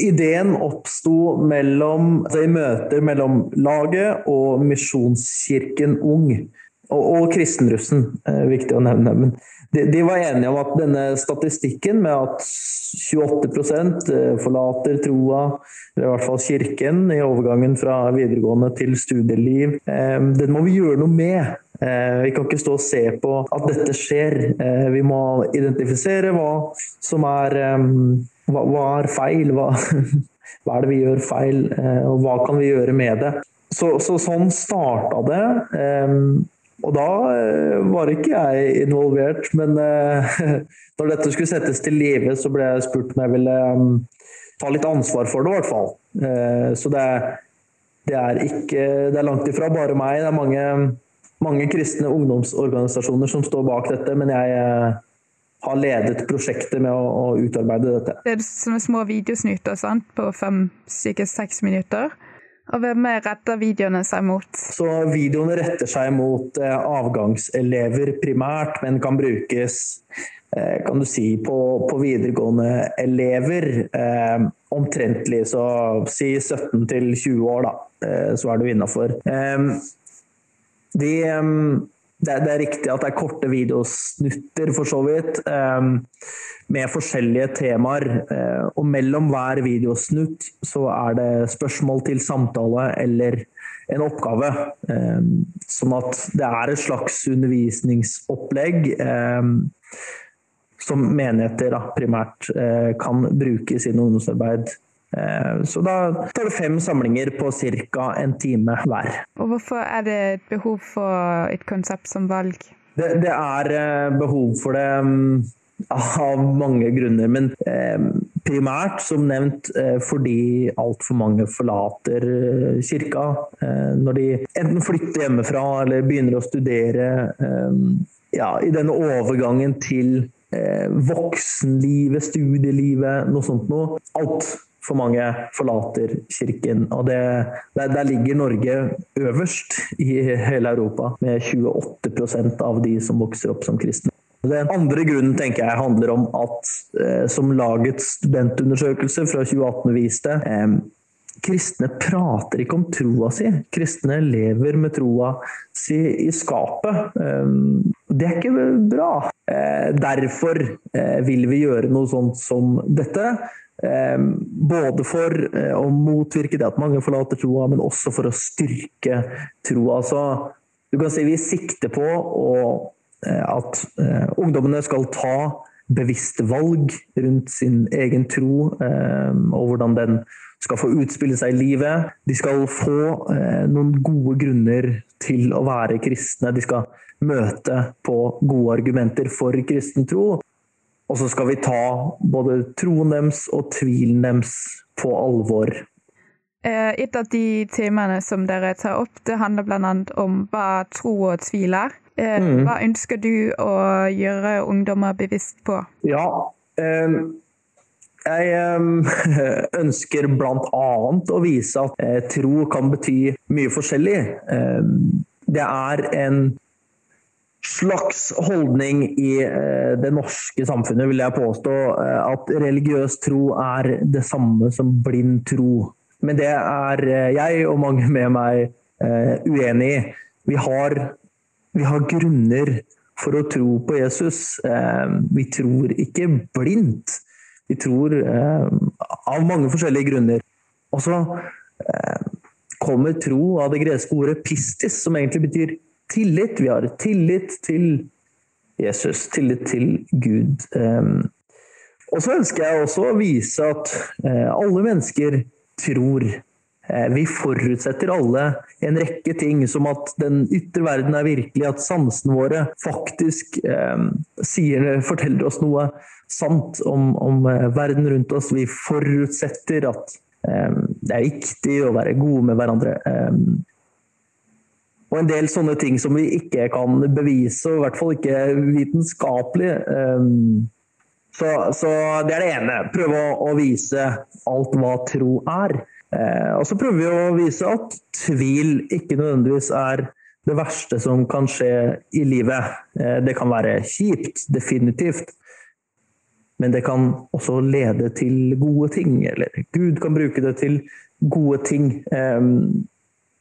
Ideen oppsto mellom, altså i møter mellom laget og Misjonskirken Ung. Og, og kristenrussen, eh, viktig å nevne. Men de, de, var enige om at denne statistikken med at 28 eh, forlater troa, eller i hvert fall kirken, i overgangen fra videregående til studieliv, eh, den må vi gjøre noe med. Eh, vi kan ikke stå og se på at dette skjer. Eh, vi må identifisere hva som er hva, hva er feil? Hva, hva, er det vi gjør feil, eh, og hva kan vi gjøre med det? Så, så sånn starta det. Eh, og da eh, var ikke jeg involvert, men når dette skulle settes til live, så ble jeg spurt om jeg ville ta litt ansvar for det, i hvert fall. Så det, det, er ikke Det er langt ifra bare meg. Det er mange, mange kristne ungdomsorganisasjoner som står bak dette, men jeg har ledet prosjektet med å, å utarbeide dette. Det er sånne små videosnutter sant? på fem, cirka seks minutter. Og hvem retter videoene seg mot? Så Videoene retter seg mot eh, avgangselever primært, men kan brukes eh, kan du si, på, på videregående elever. Eh, omtrentlig, så si 17 til 20 år, da. Eh, så er du innafor. Eh, de det, det, er riktig at det er korte videosnutter, for så vidt, um, med forskjellige temaer. Uh, og mellom hver videosnutt så er det spørsmål til samtale eller en oppgave. Um, sånn at det er et slags undervisningsopplegg um, som menigheter da, primært uh, kan bruke i sin ungdomsarbeid Eh, så da tar du fem samlinger på ca. en time hver. Og Hvorfor er det et behov for et konsept som valg? Det, det er eh, behov for det mm, av mange grunner, men eh, primært som nevnt fordi altfor mange forlater kirka når de enten flytter hjemmefra eller begynner å studere. Ja, I denne overgangen til voksenlivet, studielivet, noe sånt noe. Alt for mange forlater kirken. Og det, der, der, ligger Norge øverst i hele Europa, med 28% av de som vokser opp som kristne. Den andre grunnen tenker jeg handler om at, eh, som lagets studentundersøkelse fra 2018 viste, eh, kristne prater ikke om troa si. Kristne lever med troa si i skapet. Eh, det er ikke bra. Eh, derfor eh, vil vi gjøre noe sånt som dette. Ehm, både for eh, å motvirke det at mange forlater troa, men også for å styrke troa. Så du kan si vi sikter på å, at eh, ungdommene skal ta bevisste valg rundt sin egen tro ehm, og hvordan den skal få utspille seg i livet. De skal få noen gode grunner til å være kristne. De skal møte på gode argumenter for kristen tro. Og så skal vi ta både troen deres og tvilen deres på alvor. Eh, et av de temaene som dere tar opp, det handler bl.a. om hva tro og tvil er. Eh, mm. Hva ønsker du å gjøre ungdommer bevisst på? Ja, eh, jeg ønsker bl.a. å vise at tro kan bety mye forskjellig. Det er en slags holdning i eh, det norske samfunnet, vil jeg påstå, eh, at religiøs tro er det samme som blind tro. Men det er eh, jeg og mange med meg uenig i. Vi har, vi har grunner for å tro på Jesus. Vi tror ikke blindt. Vi tror av mange forskjellige grunner. Og så kommer tro av det greske ordet 'pistis', som egentlig betyr tillit. Vi har tillit til Jesus, tillit til Gud. Ehm, og så ønsker jeg også å vise at eh, alle mennesker tror. Eh, vi forutsetter alle en rekke ting, som at den ytre verden er virkelig, at sansene våre faktisk eh, sier, forteller oss noe sant om, om eh, verden rundt oss. Vi forutsetter at eh, det er viktig å være gode med hverandre. Og en del sånne ting som vi ikke kan bevise, og i hvert fall ikke vitenskapelig. Ehm, så, så det er det ene. Prøve å, å, vise alt hva tro er. Eh, og så prøver vi å vise at tvil ikke nødvendigvis er det verste som kan skje i livet. Eh, det kan være kjipt, definitivt. men det kan også lede til gode ting. Eller Gud kan bruke det til gode ting.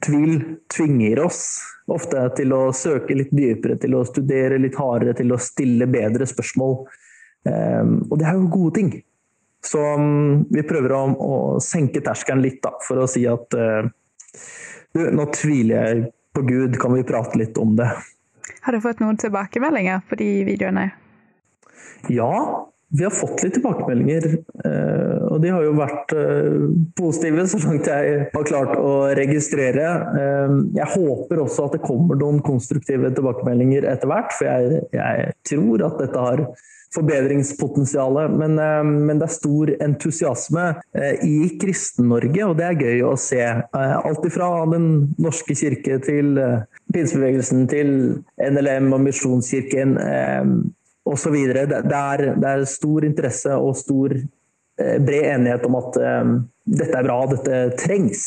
Tvil tvinger oss ofte til å søke litt dypere, til å studere litt hardere, til å stille bedre spørsmål. Og det er jo gode ting. Så vi prøver å, å senke terskelen litt, da, for å si at du, nå tviler jeg på Gud, kan vi prate litt om det? Har du fått noen tilbakemeldinger på de videoene? Ja, vi har fått litt tilbakemeldinger. Eh, og de har jo vært eh, positive, så langt jeg har klart å registrere. Eh, jeg håper også at det kommer noen konstruktive tilbakemeldinger etter hvert, for jeg, jeg tror at dette har forbedringspotensialet. Men, men, det er stor entusiasme i Kristen-Norge, og det er gøy å se. Alt ifra Den norske kirke til pinsebevegelsen til NLM og Misjonskirken osv. Det, det, er, det er stor interesse og stor eh, bred enighet om at um, dette er bra, dette trengs.